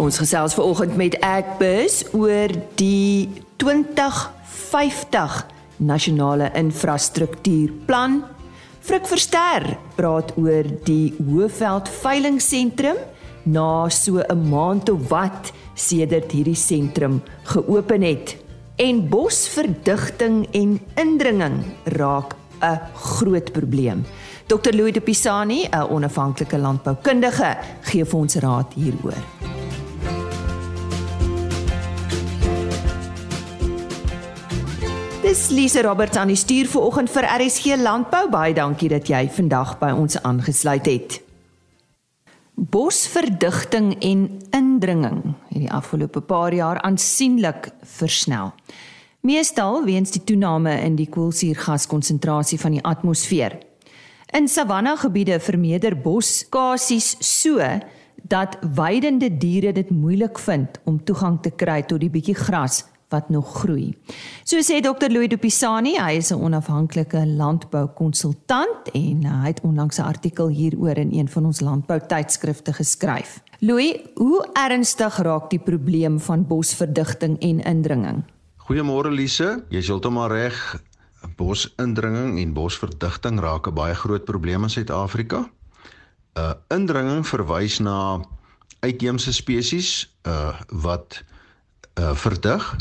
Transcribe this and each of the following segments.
Ons gesels vanoggend met Agbus oor die 2050 nasionale infrastruktuurplan. Frik Verster praat oor die Hoëveld veilingsentrum na so 'n maand of wat sedert hierdie sentrum geopen het. En bosverdigting en indringing raak 'n groot probleem. Dr Louis de Pisani, 'n onafhanklike landboukundige, gee vir ons raad hieroor. Dis Lise Roberts aan die stuur vanoggend vir RSG Landbou. Baie dankie dat jy vandag by ons aangesluit het. Bosverdigting en indringing het die afgelope paar jaar aansienlik versnel. Meestal weens die toename in die koolsuurgaskonsentrasie van die atmosfeer. In savanna gebiede vermeerder boskasies so dat weidende diere dit moeilik vind om toegang te kry tot die bietjie gras wat nog groei. So sê Dr Louis Dupisani, hy is 'n onafhanklike landboukonsultant en uh, hy het onlangs 'n artikel hieroor in een van ons landboutydskrifte geskryf. Louis, hoe ernstig raak die probleem van bosverdigting en indringing? Goeiemôre Lise, jy's heeltemal reg. Bosindringing en bosverdigting raak 'n baie groot probleem in Suid-Afrika. 'n uh, Indringing verwys na uitheemse spesies uh wat uh verdig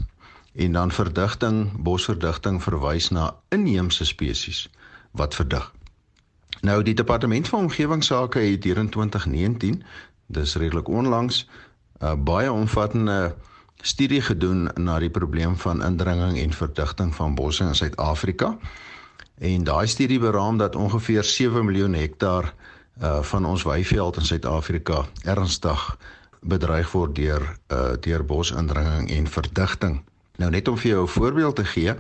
en dan verdigting, bosverdigting verwys na inheemse spesies wat verdig. Nou die departement van omgewingsake het hier in 2019, dis redelik onlangs, 'n uh, baie omvattende studie gedoen na die probleem van indringing en verdigting van bosse in Suid-Afrika. En daai studie beraam dat ongeveer 7 miljoen hektaar uh van ons weiveld in Suid-Afrika ernstig bedreig word deur uh deur bosindringing en verdigting. Nou net om vir jou 'n voorbeeld te gee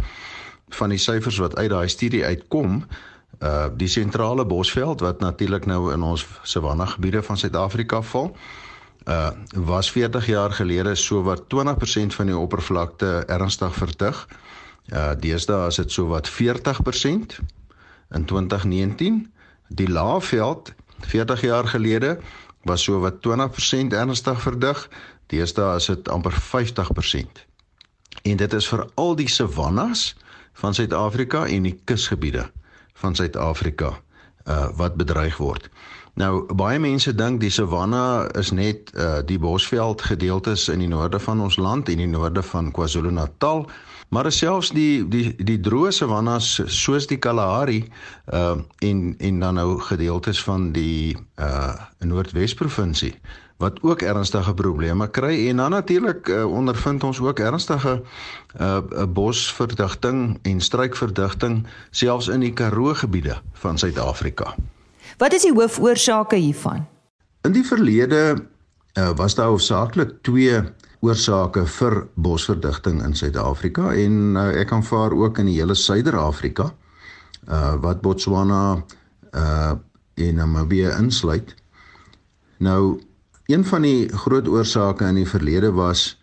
van die syfers wat uit daai studie uitkom, uh die sentrale bosveld wat natuurlik nou in ons savanna gebiede van Suid-Afrika val, uh was 40 jaar gelede so wat 20% van die oppervlakte ernstig verdig. Uh deesdae is dit so wat 40% in 2019. Die laafveld 40 jaar gelede was so wat 20% ernstig verdig. Deesdae is dit amper 50%. En dit is vir al die savannas van Suid-Afrika en die kusgebiede van Suid-Afrika uh wat bedreig word. Nou baie mense dink die savanna is net uh die bosveld gedeeltes in die noorde van ons land en die noorde van KwaZulu-Natal, maar selfs die die die droë savannas soos die Kalahari uh en en dan nou gedeeltes van die uh Noordwes provinsie wat ook ernstige probleme kry en dan natuurlik uh, ondervind ons ook ernstige uh, bosverdigting en struikverdigting selfs in die Karoo gebiede van Suid-Afrika. Wat is die hoofoorsake hiervan? In die verlede uh, was daar hoofsaaklik twee oorsake vir bosverdigting in Suid-Afrika en uh, ek kan vaar ook in die hele Suider-Afrika uh, wat Botswana uh, en Namibië insluit. Nou Een van die groot oorsake in die verlede was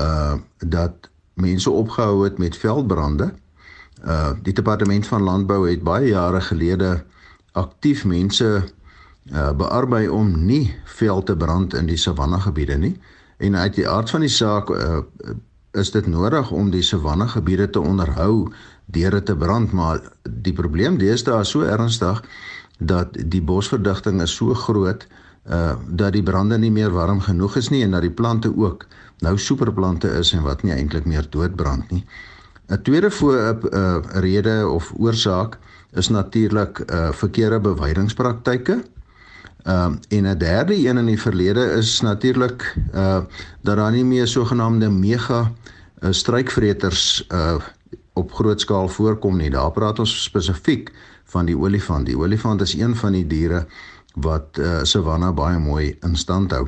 uh dat mense opgehou het met veldbrande. Uh die departement van landbou het baie jare gelede aktief mense uh bearbei om nie veld te brand in die savanna gebiede nie. En uit die aard van die saak uh is dit nodig om die savanna gebiede te onderhou deur dit te brand, maar die probleem deesdae is so ernstig dat die bosverdigting is so groot uh dat die brande nie meer warm genoeg is nie en dat die plante ook nou superplante is en wat nie eintlik meer doodbrand nie. 'n Tweede voor 'n uh, rede of oorsaak is natuurlik uh verkeerde bewydingspraktyke. Ehm uh, en 'n derde een in die verlede is natuurlik uh dat daar nie meer sogenaamde mega uh, struikvreters uh op groot skaal voorkom nie. Daar praat ons spesifiek van die olifant. Die olifant is een van die diere wat uh, savanna baie mooi in stand hou.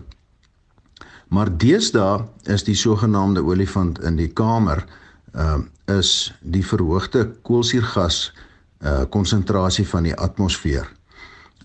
Maar deesdae is die sogenaamde olifant in die kamer uh is die verhoogde koolsuurgas uh konsentrasie van die atmosfeer.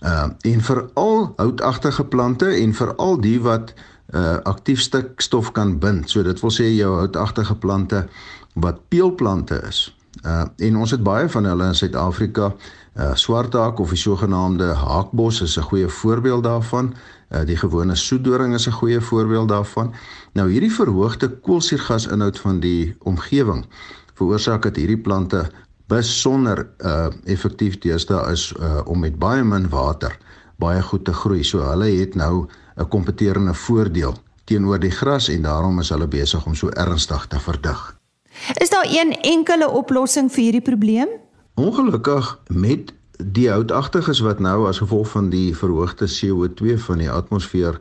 Uh en veral houtagtige plante en veral die wat uh aktief stikstof kan bind. So dit wil sê jou houtagtige plante wat peelplante is. Uh en ons het baie van hulle in Suid-Afrika. Uh swarthaak of die sogenaamde haakbos is 'n goeie voorbeeld daarvan. Uh die gewone soedoring is 'n goeie voorbeeld daarvan. Nou hierdie verhoogde koolsuurgasinhoud van die omgewing veroorsaak dat hierdie plante besonder uh effektief deesdae is uh om met baie min water baie goed te groei. So hulle het nou 'n kompeterende voordeel teenoor die gras en daarom is hulle besig om so ernstig te verdig. Is daar een enkele oplossing vir hierdie probleem? Ongelukkig met die houtagtiges wat nou as gevolg van die verhoogde CO2 van die atmosfeer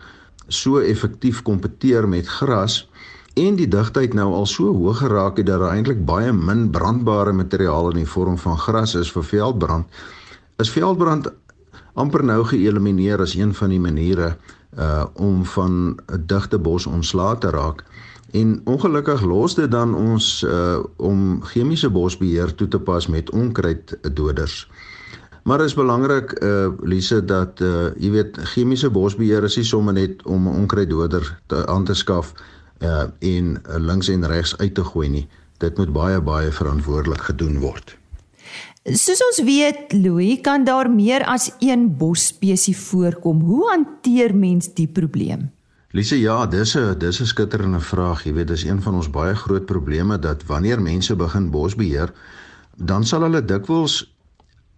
so effektief kompeteer met gras en die digtheid nou al so hoog geraak het dat daar eintlik baie min brandbare materiaal in die vorm van gras is vir veldbrand. Is veldbrand amper nou geëlimineer as een van die maniere uh om van 'n digte bos ontslae te raak. En ongelukkig los dit dan ons uh om chemiese bosbeheer toe te pas met onkruiddoders. Maar is belangrik uh Lise dat uh jy weet chemiese bosbeheer is nie sommer net om 'n onkruiddoder te aan te skaf uh en links en regs uit te gooi nie. Dit moet baie baie verantwoordelik gedoen word. Soos ons weet, Louis, kan daar meer as een bosspesie voorkom. Hoe hanteer mens die probleem? Lise, ja, dis 'n dis 'n skitterende vraag. Jy weet, dis een van ons baie groot probleme dat wanneer mense begin bosbeheer, dan sal hulle dikwels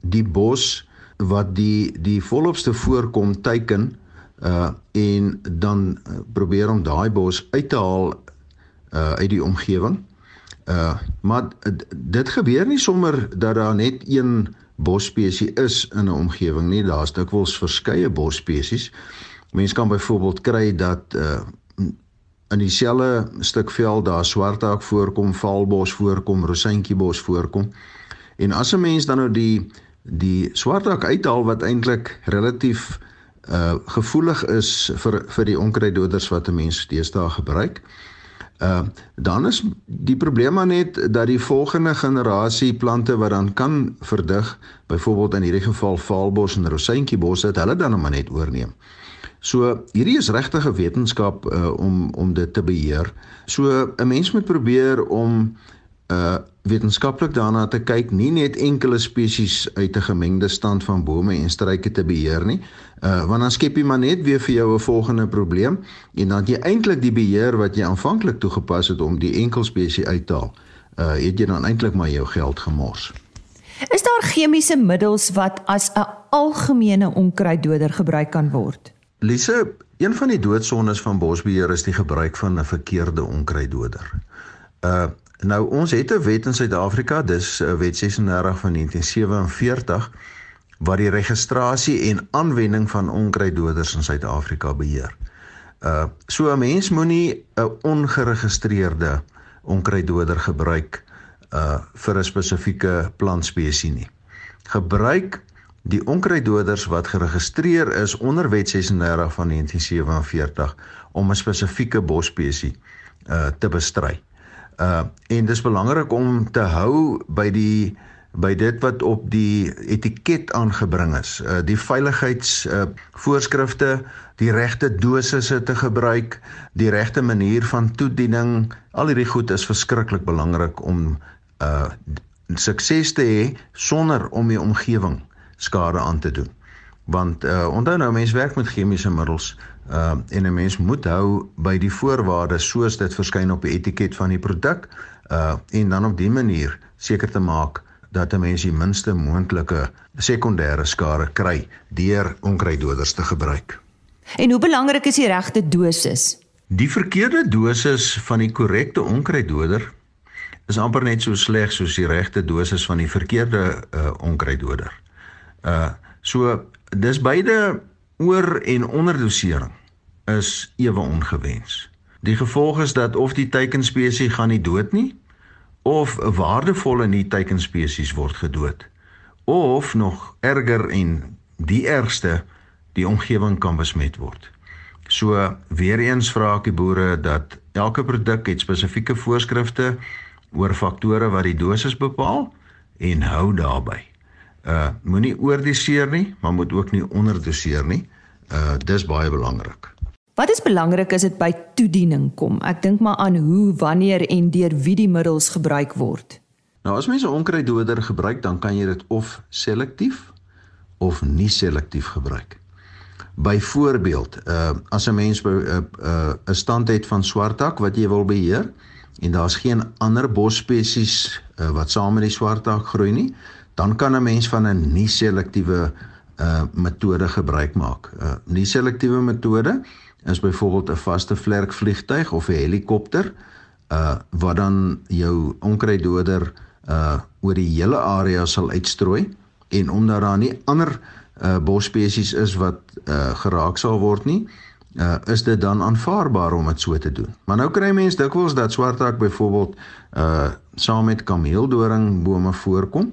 die bos wat die die volopste voorkom teiken uh en dan uh, probeer om daai bos uit te haal uh uit die omgewing. Uh maar dit gebeur nie sommer dat daar net een bosspesie is in 'n omgewing nie. Daar's dikwels verskeie bosspesies. Mens kan byvoorbeeld kry dat uh in dieselfde stuk veld daar swarthaak voorkom, valbos voorkom, rosientjiebos voorkom. En as 'n mens dan nou die die swarthaak uithaal wat eintlik relatief uh gevoelig is vir vir die onkruiddoders wat 'n mens deesdae gebruik. Uh dan is die probleem maar net dat die volgende generasie plante wat dan kan verdig, byvoorbeeld in hierdie geval valbos en rosientjiebos, dit hulle dan maar net oorneem. So hierdie is regtig 'n wetenskap uh, om om dit te beheer. So 'n mens moet probeer om uh wetenskaplik daarna te kyk, nie net enkele spesies uit 'n gemengde stand van bome en struike te beheer nie. Uh want dan skep jy maar net weer vir jou 'n volgende probleem en dan jy eintlik die beheer wat jy aanvanklik toegepas het om die enkel spesies uit te haal, uh het jy dan eintlik maar jou geld gemors. Is daar chemiese middels wat as 'n algemene onkruiddoder gebruik kan word? Lise, een van die doodsondes van bosbeheer is die gebruik van 'n verkeerde onkruiddoder. Uh nou ons het 'n wet in Suid-Afrika, dis uh, wet 36 van 1947 wat die registrasie en aanwending van onkruiddoders in Suid-Afrika beheer. Uh so 'n mens moenie 'n ongeregistreerde onkruiddoder gebruik uh vir 'n spesifieke plantspesies nie. Gebruik die onkruiddoders wat geregistreer is onder Wet 36 van 1947 om 'n spesifieke bosspesies uh te bestry. Uh en dis belangrik om te hou by die by dit wat op die etiket aangebring is. Uh die veiligheids uh voorskrifte, die regte dosisse te gebruik, die regte manier van toediening, al hierdie goed is verskriklik belangrik om uh sukses te hê sonder om die omgewing skade aan te doen. Want uh onthou nou mense werk met chemiese middels uh en 'n mens moet hou by die voorwaardes soos dit verskyn op die etiket van die produk uh en dan op die manier seker te maak dat 'n mens die minste moontlike sekondêre skade kry deur onkruiddoders te gebruik. En hoe belangrik is die regte dosis? Die verkeerde dosis van die korrekte onkruiddoder is amper net so sleg soos die regte dosis van die verkeerde uh, onkruiddoder. Uh so dis beide oor en onderdosering is ewe ongewens. Die gevolg is dat of die teikenspesies gaan nie dood nie of 'n waardevolle nie teikenspesies word gedood of nog erger en die ergste die omgewing kan besmet word. So weer eens vra ek die boere dat elke produk het spesifieke voorskrifte oor faktore wat die dosis bepaal en hou daarby uh moenie oordoseer nie, maar moet ook nie onderdoseer nie. Uh dis baie belangrik. Wat is belangrik is dit by toediening kom. Ek dink maar aan hoe, wanneer en deur wie die middels gebruik word. Nou as mens 'n onkruiddoder gebruik, dan kan jy dit of selektief of nie selektief gebruik. Byvoorbeeld, uh as 'n mens 'n uh, uh, 'n stand het van swartak wat jy wil beheer en daar's geen ander bosspesies uh, wat saam met die swartak groei nie, dan kan 'n mens van 'n nie selektiewe uh metode gebruik maak. 'n uh, Nie selektiewe metode is byvoorbeeld 'n vaste vlerkvliegtuig of 'n helikopter uh wat dan jou onkruiddoder uh oor die hele area sal uitstrooi en omdat daar nie ander uh bosspesies is wat uh geraak sal word nie, uh is dit dan aanvaarbaar om dit so te doen. Maar nou kry mense dikwels dat swartak byvoorbeeld uh saam met kameeldoringbome voorkom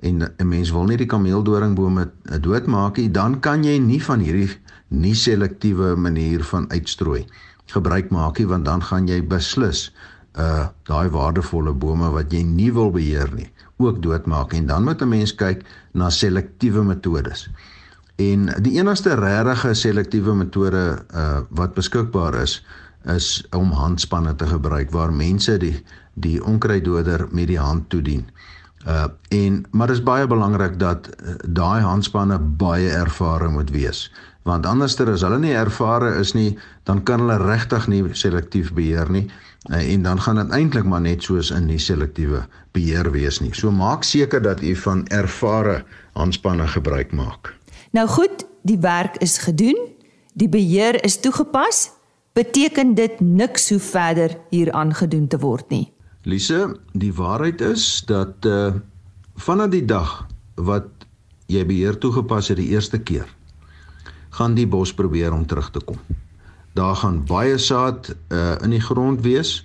en 'n mens wil nie die kameeldoringbome doodmaak nie, dan kan jy nie van hierdie nie selektiewe manier van uitstrooi gebruik maak nie want dan gaan jy beslis uh daai waardevolle bome wat jy nie wil beheer nie ook doodmaak en dan moet 'n mens kyk na selektiewe metodes. En die enigste regte selektiewe metode uh wat beskikbaar is is om handspanne te gebruik waar mense die die onkruiddoder met die hand toedien. Uh en maar dit is baie belangrik dat uh, daai handspanne baie ervare moet wees want anderster as hulle nie ervare is nie dan kan hulle regtig nie selektief beheer nie uh, en dan gaan dit eintlik maar net soos in nie selektiewe beheer wees nie. So maak seker dat u van ervare handspanne gebruik maak. Nou goed, die werk is gedoen. Die beheer is toegepas. Beteken dit niks hoe verder hier aangedoen te word nie. Lise, die waarheid is dat uh vanaf die dag wat jy beheer toegepas het die eerste keer, gaan die bos probeer om terug te kom. Daar gaan baie saad uh in die grond wees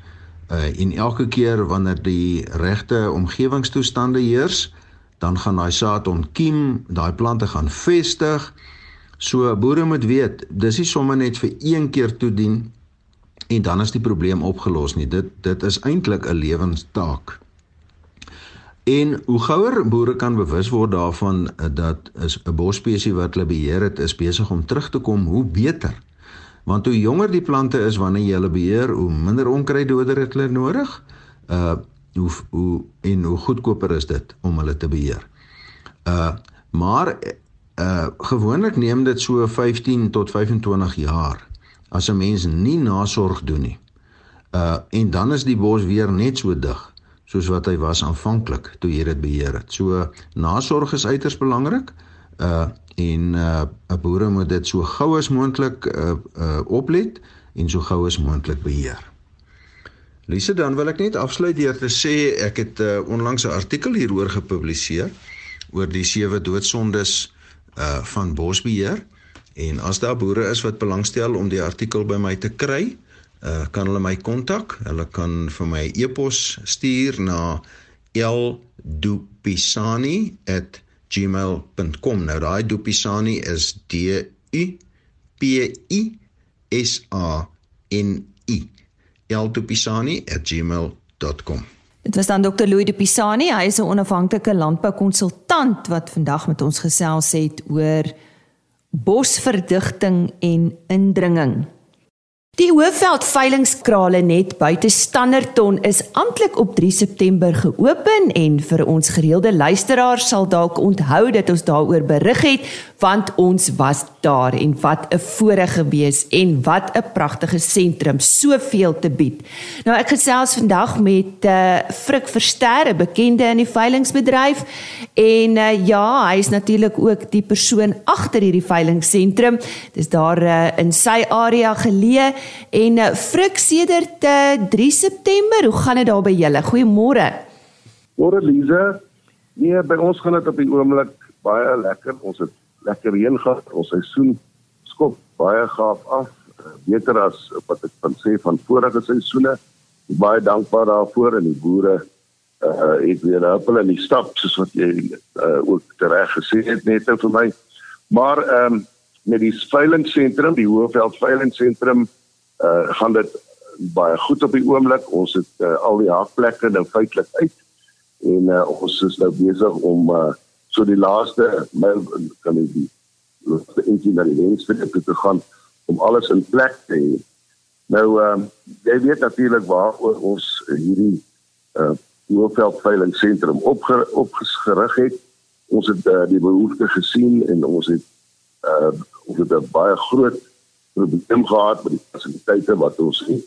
uh en elke keer wanneer die regte omgewingstoestande heers, dan gaan daai saad ontkiem, daai plante gaan vestig. So boere moet weet, dis nie sommer net vir een keer toedien en dan is die probleem opgelos nie. Dit dit is eintlik 'n lewenstaak. En hoe gouer boere kan bewus word daarvan eh, dat is 'n bosspesie wat hulle beheer het is besig om terug te kom, hoe beter. Want hoe jonger die plante is wanneer jy hulle beheer, hoe minder onkruiddoder het hulle nodig. Uh hoe hoe en hoe goedkoper is dit om hulle te beheer. Uh maar uh gewoonlik neem dit so 15 tot 25 jaar as 'n mens nie nasorg doen nie. Uh en dan is die bos weer net so dig soos wat hy was aanvanklik toe jy dit beheer het. So nasorg is uiters belangrik. Uh en uh 'n boere moet dit so gou as moontlik uh uh oplet en so gou as moontlik beheer. Lise, dan wil ek net afsluit deur te sê ek het uh, onlangs 'n artikel hieroor gepubliseer oor die sewe doodsondes uh van bosbeheer En as daar boere is wat belangstel om die artikel by my te kry, uh, kan hulle my kontak. Hulle kan vir my e-pos stuur na ldupisani@gmail.com. Nou daai dupisani is D U P I S A N I. ldupisani@gmail.com. Dit was dan Dr. Louis de Pisani, hy is 'n onafhanklike landboukonsultant wat vandag met ons gesels het oor bosverdigting en indringing. Die Hoëveld veilingskrale net buite Standerton is amptelik op 3 September geopen en vir ons gereelde luisteraars sal dalk onthou dat ons daaroor berig het want ons was daar en wat 'n voorreg gewees en wat 'n pragtige sentrum soveel te bied. Nou ek gesels vandag met uh Frik Verster, 'n bekende in die veilingsbedryf en uh, ja, hy is natuurlik ook die persoon agter hierdie veilingsentrum. Dis daar uh, in sy area geleë en uh, Frik sedert uh, 3 September, hoe gaan dit daar by julle? Goeiemôre. Môre Lize. Nee, by ons gaan dit op die oomblik baie lekker. Ons het lekker reën gehad. Ons seisoen skop baie gaaf af. Eh, beter as wat ek van sê van vorige seisoene. Baie dankbaar daarvoor en die boere uh het weer op hulle in die stap soos wat jy uh ook reg gesê het net vir my. Maar ehm um, met die veilingsentrum, die Hoëveld veilingsentrum uh gaan dit baie goed op die oomblik. Ons het uh, al die hakplekke nou feitelik uit en uh, ons is nou besig om uh so die laaste myl kan ek die laaste eentjie na die lensfeit te gaan om alles in plek te hê. Nou ehm um, jy weet natuurlik waar ons hierdie uh Hoofveld veiling sentrum opge, opgerig het. Ons het uh, die behoefte gesien en ons het uh ons het baie groot probleem gehad met die fasiliteite wat ons het.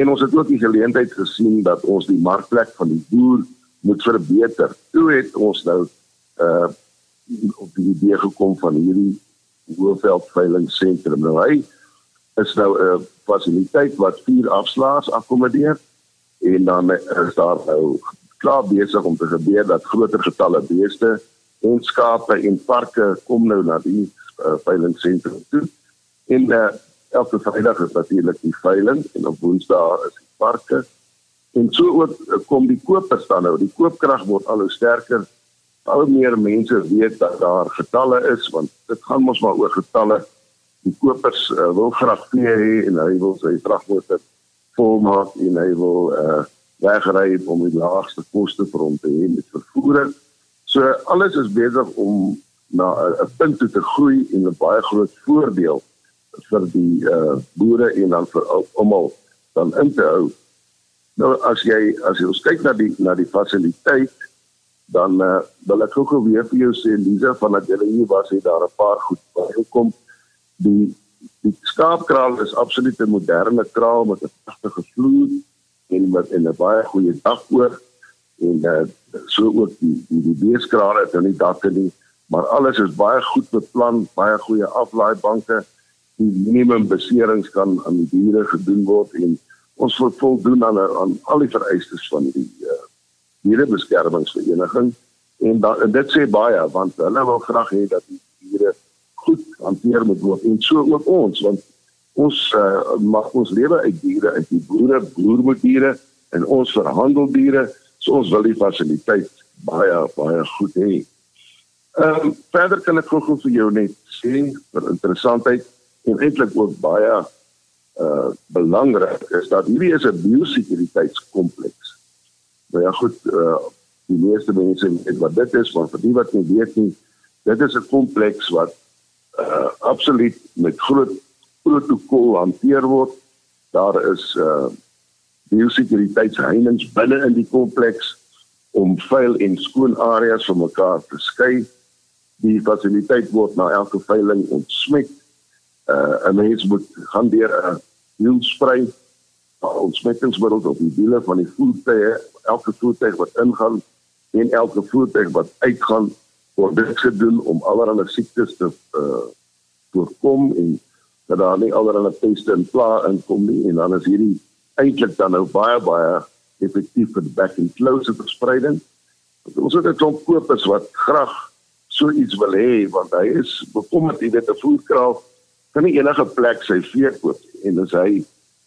En ons het ook die geleentheid gesien dat ons die markplek van die boer moet verbeter. Toe het ons nou uh op die idee gekom van hierdie Hoofveld veiling sentrum. Nou hy is nou 'n fasiliteit wat vier afslaers akkommodeer en dan is daar nou klaar besig om te gebeur dat groter getalle beeste en skape en parke kom nou na die uh, veiling sentrum toe. En uh, elke Vrydag is natuurlik die veiling en op Woensdae is die parke. En so ook uh, kom die kopers dan nou. Die koopkrag word al hoe sterker. Al meer mense weet dat daar getalle is want dit gaan mos maar oor getalle. Die kopers uh, wil graag vee hê en hy wil sy vragmotor volmaak en hy wil uh wegry om die laagste koste vir hom te hê met vervoer. So alles is besig om na 'n punt toe te groei en 'n baie groot voordeel vir die uh boere en dan vir almal dan in te hou. Nou as jy as jy kyk na die na die fasiliteit dan uh, wil ek gou weer vir jou sê Lisa van dat jy hier was het daar 'n paar goed bygekom. Die die skaapkraal is absoluut 'n moderne kraal met 'n pragtige vloer en met 'n baie goeie dak oor en uh, so ook die die, die beeskrale het nou nie dakke nie maar alles is baie goed beplan baie goeie aflaaibanke die minimum beserings kan aan die diere gedoen word en ons voldoen aan aan al die vereistes van die uh, dierebeskermingsvereniging en, da, en dit sê baie want hulle wil graag hê dat die diere goed hanteer moet word en so ook ons want ons uh, mag ons lewe uit diere uit die boere boer met diere en ons verhandel diere so ons wil die fasiliteit baie baie goed hê. Ehm um, verder kan ek gou vir jou net sê vir interessantheid en eintlik ook baie uh belangrik is dat hierdie is 'n biosekuriteitskompleks. Nou ja goed, uh die meeste mense weet wat dit is, maar vir die wat nie weet nie, dit is 'n kompleks wat uh absoluut met groot protokol hanteer word. Daar is uh biosekuriteitsheininge binne in die kompleks om vuil en skoon areas van mekaar te skei. Die fasiliteit word na elke veiling ontsmet. Uh 'n mens moet gaan deur 'n wielsprei ontsmettingsmiddels op die wiele van die voertuie, elke voertuig wat ingaan en elke voertuig wat uitgaan word dit gedoen om allerlei siektes te uh voorkom en dat daar nie allerlei peste en pla inkom nie en dan is hierdie eintlik dan nou baie baie effektief vir back and close verspreiding. Ons het 'n klomp kopers wat graag so iets wil hê want hy is bekommerd jy weet 'n voerkraal kan nie enige plek sy vee koop en as hy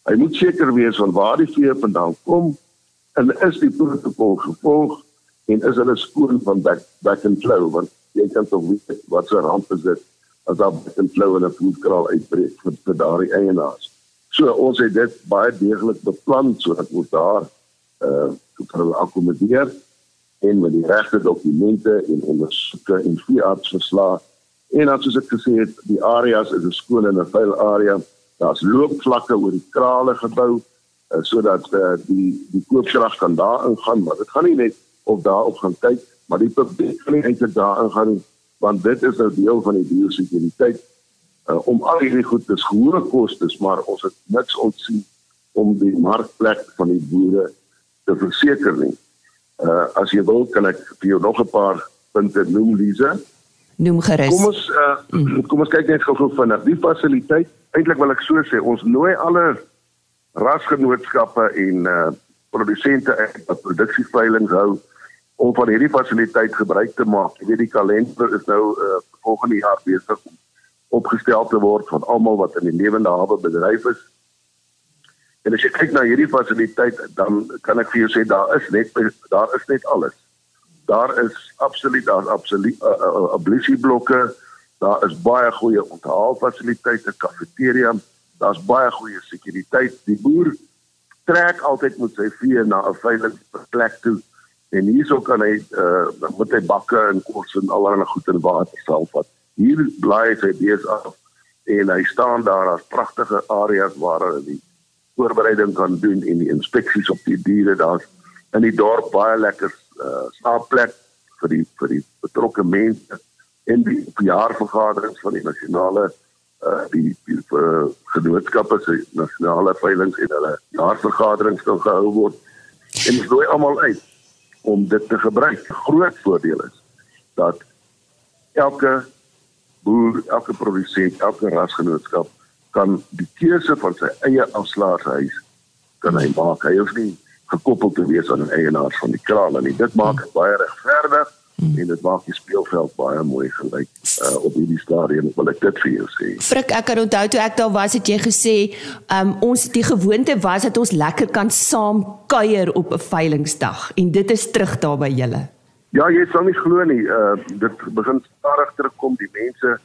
hy moet seker wees van waar die vee vandaan kom en is die protokol gevolg en is hulle skoon van back back and flow want jy kan tog weet wat se ramp is dit as daar 'n flow in 'n voedkraal uitbreek vir, vir daardie eienaars. So ons het dit baie deeglik beplan sodat ons daar uh vir hulle akkommodeer en met die regte dokumente en ondersoeke en veeartsverslae en dan soos ek gesê het, die areas is 'n skoon en 'n vuil area. Daar's loopvlakke oor die krale gebou uh, sodat uh, die die koopkrag kan daar ingaan, maar dit gaan nie net of daar op gaan kyk, maar die publiek kan nie eintlik daar ingaan nie want dit is nou deel van die biosekuriteit uh, om al hierdie goed te gehoor kostes maar ons het niks ontsien om die markplek van die boere te verseker nie. Uh as jy wil kan ek vir jou nog 'n paar punte noem Lize. Noem gerus. Kom ons uh kom ons kyk net gou-gou vinnig. Die fasiliteit, eintlik wil ek so sê, ons nooi alle rasgenootskappe en uh produsente wat produksieveilings hou om van hierdie fasiliteit gebruik te maak. Jy weet die kalender is nou uh, volgende jaar besig om opgestel te word van almal wat in die lewende hawe bedryf is. En as jy kyk na hierdie fasiliteit, dan kan ek vir jou sê daar is net daar is net alles. Daar is absoluut daar absoluut uh, uh, uh, ablisieblokke, daar is baie goeie onthaalfasiliteite, kafeteria, daar's baie goeie sekuriteit. Die boer trek altyd met sy vee na 'n veilige plek toe en hierso kan hy uh met hy bakke en kos en allerlei goed in water self wat hier bly hy bees af en hy staan daar as pragtige areas waar hulle die voorbereiding kan doen en die inspeksies op die diere. Daar's in die dorp baie lekker uh, slaapplek vir die vir die betrokke mense en die jaarvergaderings van die nasionale uh die, die uh, genootskappe se nasionale veiling en hulle jaarvergaderings kan gehou word en ons nooi almal uit om dit te gebruik. Groot voordeel is dat elke boer, elke produsent, elke rasgenootskap kan die keuse van sy eie afslaerhuis kan hy maak. Hy hoef nie gekoppel te wees aan 'n eienaar van die kraal nie. Dit maak dit baie regverdig Hmm. en dit maak die speelveld baie mooi gelyk uh, op hierdie stadium wil ek dit vir jou sê. Frik ek kan onthou toe ek daar was het jy gesê um, ons die gewoonte was dat ons lekker kan saam kuier op 'n veilingsdag en dit is terug daar by julle. Ja, jy sal nie glo nie, uh, dit begin stadig terugkom die mense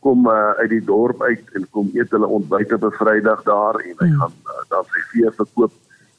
kom uh, uit die dorp uit en kom eet hulle ontbyt op 'n Vrydag daar en hy mm. gaan uh, daar sy vee verkoop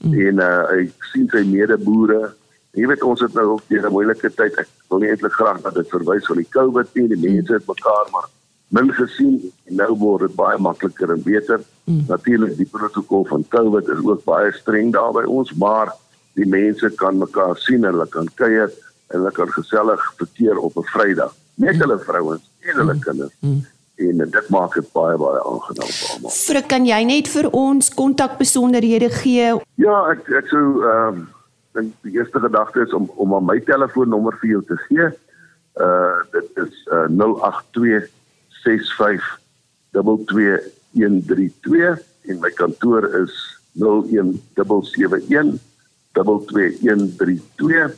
mm. en uh, hy sien sy medeboere Jy weet ons het nou deur 'n moeilike tyd. Ek wil nie eintlik graag dat dit verwys van die COVID nie. Die mense het mekaar maar min gesien en nou word dit baie makliker en beter. Mm. Natuurlik die protokol van COVID is ook baie streng daar by ons, maar die mense kan mekaar sien en hulle kan kuier en hulle kan gesellig verkeer op 'n Vrydag. Net mm. hulle vrouens en hulle mm. kinders. Mm. En dit maak dit baie baie aangenaam vir almal. Frik, kan jy net vir ons kontak besonderhede gee? Ja, ek ek sou ehm um, dink die eerste gedagte is om om aan my telefoonnommer vir jou te gee. Uh dit is uh 082 65 22132 en my kantoor is 01771 22132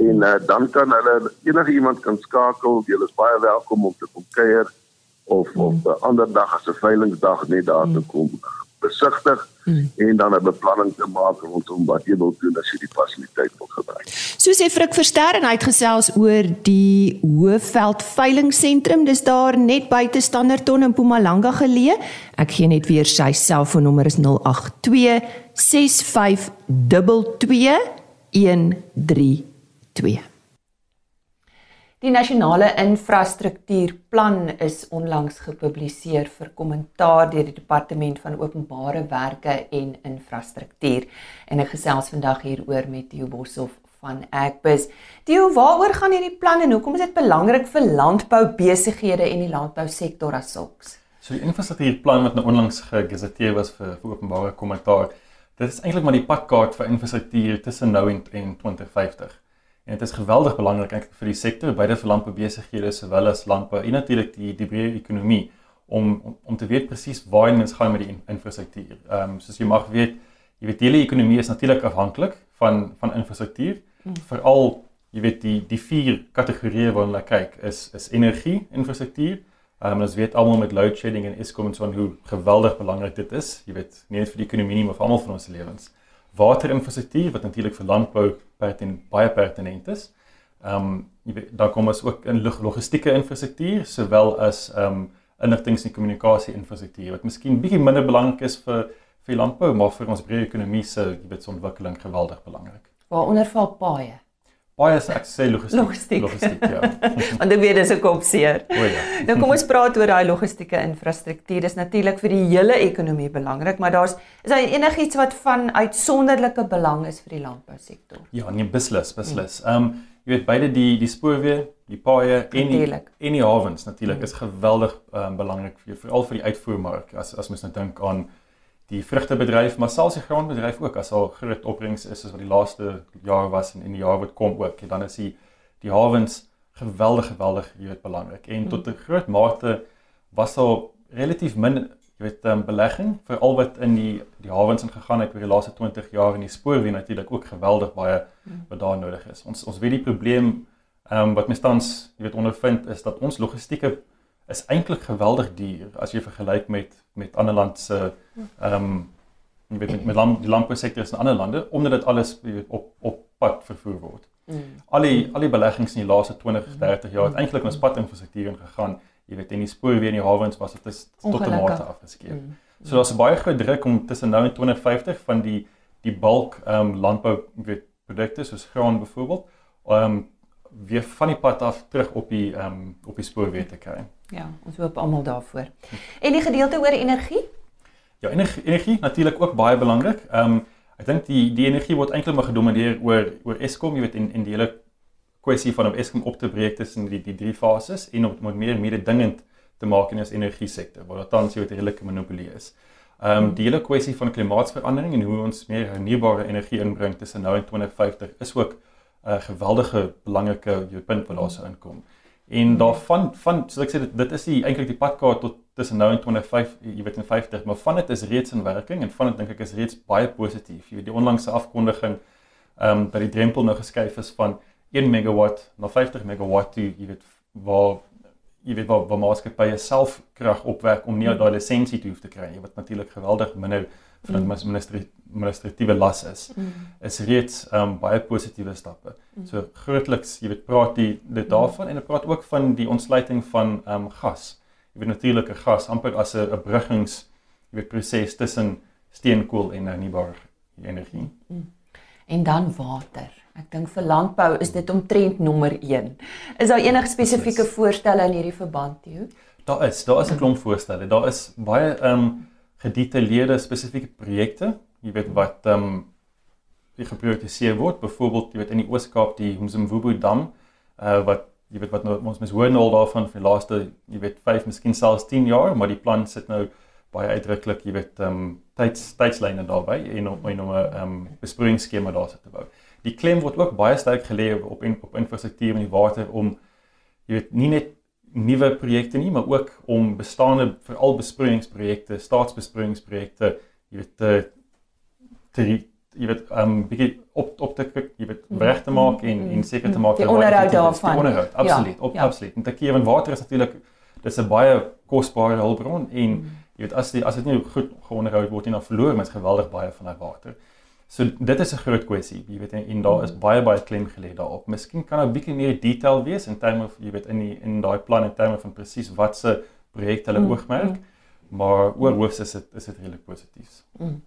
en uh, dan kan hulle enige iemand kan skakel. Jy is baie welkom om te kom kuier of mm. op 'n ander dag as 'n veilingsdag net daar te kom besigtig hmm. en dan 'n beplanning te maak rondom wat jy wil doen as jy die fasiliteit wil gebruik. So sê Frik Verster en hy het gesels oor die Hoëveld veilingsentrum. Dis daar net buite Standerton in Mpumalanga geleë. Ek gee net weer sy selfoonnommer is 082 6522 132. Die nasionale infrastruktuurplan is onlangs gepubliseer vir kommentaar deur die departement van openbare werke en infrastruktuur. En ek gesels vandag hieroor met Theo Boshoff van Agbus. Theo, waaroor gaan hierdie plan en hoekom is dit belangrik vir landbou besighede en die landbousektor as sulks? So die infrastruktuurplan wat nou onlangs gegazetteer was vir, vir openbare kommentaar, dit is eintlik maar die padkaart vir infrastruktuur tussen nou en, en 2050. En dit is geweldig belangrik eintlik vir die sektor, beide vir landboubesighede sowel as landbou en natuurlik die die breë ekonomie om, om om te weet presies waar mens gaan met die infrastruktuur. Ehm um, soos jy mag weet, jy weet die hele ekonomie is natuurlik afhanklik van van infrastruktuur. Hmm. Veral jy weet die die vier kategorieë waarna hulle kyk is is energie, infrastruktuur. Ehm um, ons weet almal met load shedding en Eskom en so hoe geweldig belangrik dit is. Jy weet nie net vir die ekonomie nie, maar vir almal van ons lewens waterinfrastruktuur wat natuurlik vir landbou pertinent baie pertinent is. Ehm um, jy weet daar kom ons ook in logistieke infrastruktuur sowel as ehm um, inligtings en kommunikasie infrastruktuur wat miskien bietjie minder belangrik is vir vir landbou maar vir ons breë ekonomie se jy weet se ontwikkeling geweldig belangrik. Waaronder val paaie baie ek sê logistiek. Logistiek, logistiek ja. Want ek weet dis 'n kop seer. O ja. Nou kom ons praat oor daai logistieke infrastruktuur. Dis natuurlik vir die hele ekonomie belangrik, maar daar's is daar enigiets wat van uitsonderlike belang is vir die landbousektor? Ja, nee, beslis, beslis. Ehm um, jy weet beide die die spoorweë, die paaie en die en die hawens natuurlik is geweldig ehm um, belangrik vir veral vir die uitvoermark. As as mens nou dink aan die vrugtebedryf, maar selfs die graanbedryf ook as al groot opbrengs is soos wat die laaste jaar was en in die jaar wat kom ook. En dan is die die hawens geweldig geweldig jy weet belangrik. En tot 'n groot mate was daar relatief min jy weet um, belegging vir al wat in die die hawens ingegaan het oor die laaste 20 jaar en die spoorweë natuurlik ook geweldig baie wat daar nodig is. Ons ons weet die probleem ehm um, wat mens tans jy weet ondervind is dat ons logistieke is eintlik geweldig duur as jy vergelyk met met ander lande se ehm um, jy weet met, met land, die landbousektor in ander lande omdat dit alles weet, op op pad vervoer word. Mm. Al die al die beleggings in die laaste 20, 30 jaar het eintlik ons padinfrastruktuur ingegaan. Jy weet en die spoorweë en die hawens was dit tot 'n mate afgeskeep. Mm. So daar's baie groot druk om tussen nou en 2050 van die die bulk ehm um, landbou weet produkte soos graan byvoorbeeld ehm um, weer van die pad af terug op die ehm um, op die spoorweë te kry. Ja, ons hoop almal daarvoor. En die gedeelte oor energie? Ja, energie, energie natuurlik ook baie belangrik. Ehm um, Ek dink die die energie word eintlik maar gedomeineer oor oor Eskom, jy weet in in die hele kwessie van om Eskom op te breek tussen die die drie fases en om met meer mededingend te maak in ons energie sektor waar daar tans jy weet 'n redelike monopolie is. Ehm um, die hele kwessie van klimaatsverandering en hoe ons meer hernubare energie inbring tussen nou en 2050 is ook 'n uh, geweldige belangrike punt wat daar sou inkom. En daarvan van soos ek sê dit dit is die eintlik die padkaart tot tussen nou en 25 jy weet in 50, maar van dit is reeds in werking en van dit dink ek is reeds baie positief. Jy weet die onlangse afkondiging ehm um, dat die drempel nou geskuif is van 1 megawatt na 50 megawatt toe, jy weet waar jy weet waar, waar maatskappye self krag opwek om nie mm. daai lisensie te hoef te kry nie wat natuurlik geweldig minder. Administratiewe las is mm. is reeds um, baie positiewe stappe. Mm. So grootliks jy weet praat die dit mm. daarvan mm. en dit praat ook van die ontsluiting van um, gas. Jy weet natuurlike gas amper as 'n bruggings jy weet proses tussen steenkool en hernubare energie. Mm. En dan water. Ek dink vir landbou is dit omtrent nommer 1. Is daar enige spesifieke voorstelle in hierdie verband toe? Daar is, daar is 'n klomp voorstelle. Daar is baie ehm um, gedetailleerde spesifieke projekte, jy weet wat ehm um, geprioritiseer word, byvoorbeeld jy weet in die Oos-Kaap die Mzimvubu dam, uh wat jy weet wat nou ons mens hoor nou al daarvan vir die laaste jy weet 5, miskien selfs 10 jaar, maar die plan sit nou baie uitdruklik, jy weet ehm um, tyds tydslyne daarby en om 'n ehm um, besproeiingsskema daar sit te bou. Die klem word ook baie sterk gelê op in, op infrastruktuur in die water om jy weet nie net nuwe projekte nie maar ook om bestaande veral besproeiingsprojekte, staatsbesproeiingsprojekte jy weet te te jy weet um bietjie op op te jy weet mhm. reg te maak en en seker te maak die onderhoud daarvan. Die onderhoud, absoluut, ja, op ja. absoluut. En te keer van water is natuurlik dis 'n baie kosbare hulpbron en mm. jy weet as die as dit nie goed geonderhou word nie dan verloor mens geweldig baie van daai water. So dit is 'n groot kwessie, jy weet en daar is baie baie klem gelê daarop. Miskien kan 'n bietjie meer detail wees in terme of jy weet in die in daai plan in terme van presies wat se projek hulle mm. oogmerk. Maar oor hoofs is dit is dit redelik positief. Mm.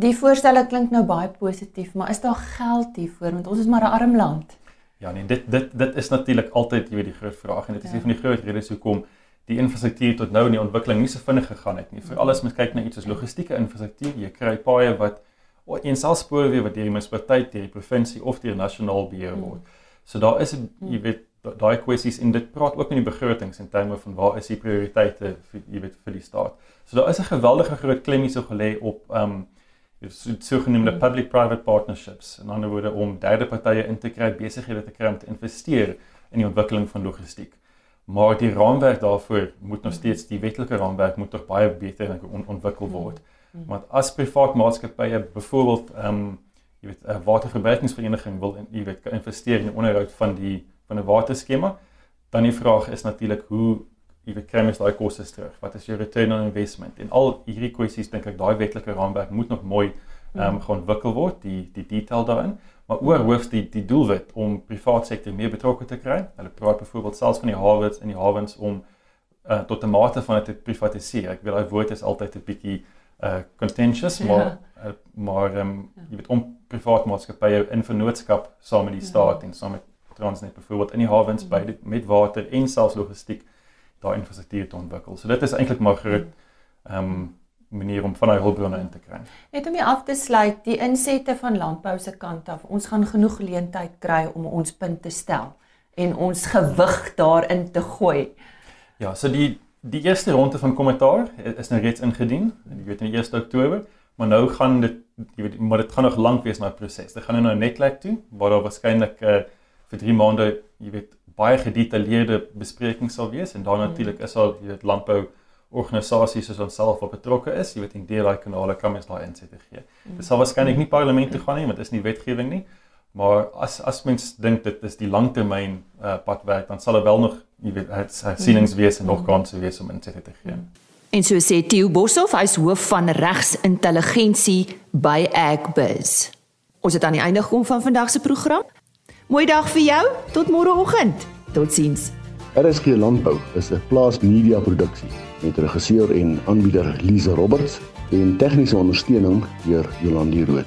Die voorstelle klink nou baie positief, maar is daar geld hiervoor want ons is maar 'n arm land. Ja nee, dit dit dit is natuurlik altyd jy weet die groot vraag en dit is ja. een van die groot redes hoekom die infrastruktuur tot nou in die ontwikkeling nie so vinnig gegaan het nie. Vir alles moet kyk na iets soos logistieke infrastruktuur. Jy kry paaie wat of een self spoorweë wat deur die munisipaliteit, deur die provinsie of deur nasionaal beheer hmm. word. So daar is jy hmm. weet daai kwessies en dit praat ook in die begrotings in terme van waar is die prioriteite vir jy weet vir die staat. So daar is 'n geweldige groot klem hier so gelê op um so sogenaamde hmm. public-private partnerships en ander woorde om derde partye in te kry, besighede te kry om te investeer in die ontwikkeling van logistiek. Maar die raamwerk daarvoor moet nog steeds die wetlike raamwerk moet tog baie beter ontwikkel word. Hmm. Hmm. Want as privaat maatskappye byvoorbeeld ehm um, jy weet 'n waterverbruikingsvereniging wil in jy weet investeer in die onderhoud van die van 'n waterskema, dan die vraag is natuurlik hoe jy weet kry mens daai kostes terug? Wat is jou return on investment? En al hierdie kwessies dink ek daai wetlike raamwerk moet nog mooi ehm um, geontwikkel word, die die detail daarin, maar oor hoofs die die doelwit om privaat sektor meer betrokke te kry. Hulle praat byvoorbeeld selfs van die hawens in die hawens om uh, tot 'n mate van dit te privatiseer. Ek wil daai woord is altyd 'n bietjie uh contentious ja. maar uh, maar um, ja. jy weet om privaat maatskappye in vennootskap saam met die ja. staat ja. en saam met Transnet byvoorbeeld in die hawens ja. by dit met water en selfs logistiek daai infrastruktuur te ontwikkel. So dit is eintlik maar groot ehm um, manier om van daai hulpbronne in te kry. Net om jy af te sluit, die insette van landbou se kant af, ons gaan genoeg geleentheid kry om ons punt te stel en ons gewig daarin te gooi. Ja, so die die eerste ronde van kommentaar is nou reeds ingedien, jy weet in die 1 Oktober, maar nou gaan dit jy weet maar dit gaan nog lank wees die proses. Dit gaan nou na Netlek toe waar daar waarskynlik uh, vir 3 maande jy weet baie gedetailleerde besprekings sal wees en daar mm. natuurlik is al jy weet landbou organisasies soos ons self op betrokke is, jy weet in deel daai kanale kan mens daai insette gee. Mm. Dit sal waarskynlik nie parlement toe gaan nie want dit is nie wetgewing nie. Maar as as mens dink dit is die langtermyn uh, padwerk, dan sal dit wel nog jy weet hersienings wees en nog kanse wees om insette te gee. En so sê Theo Boshoff, hy's hoof van regsintelligensie by Agbiz. Ons het aan die einde gekom van vandag se program. Mooi dag vir jou. Tot môreoggend. Totsiens. RSG Landbou is 'n plaas media produksie met regisseur en aanbieder Lize Roberts en tegniese ondersteuning deur Jolande Rooi.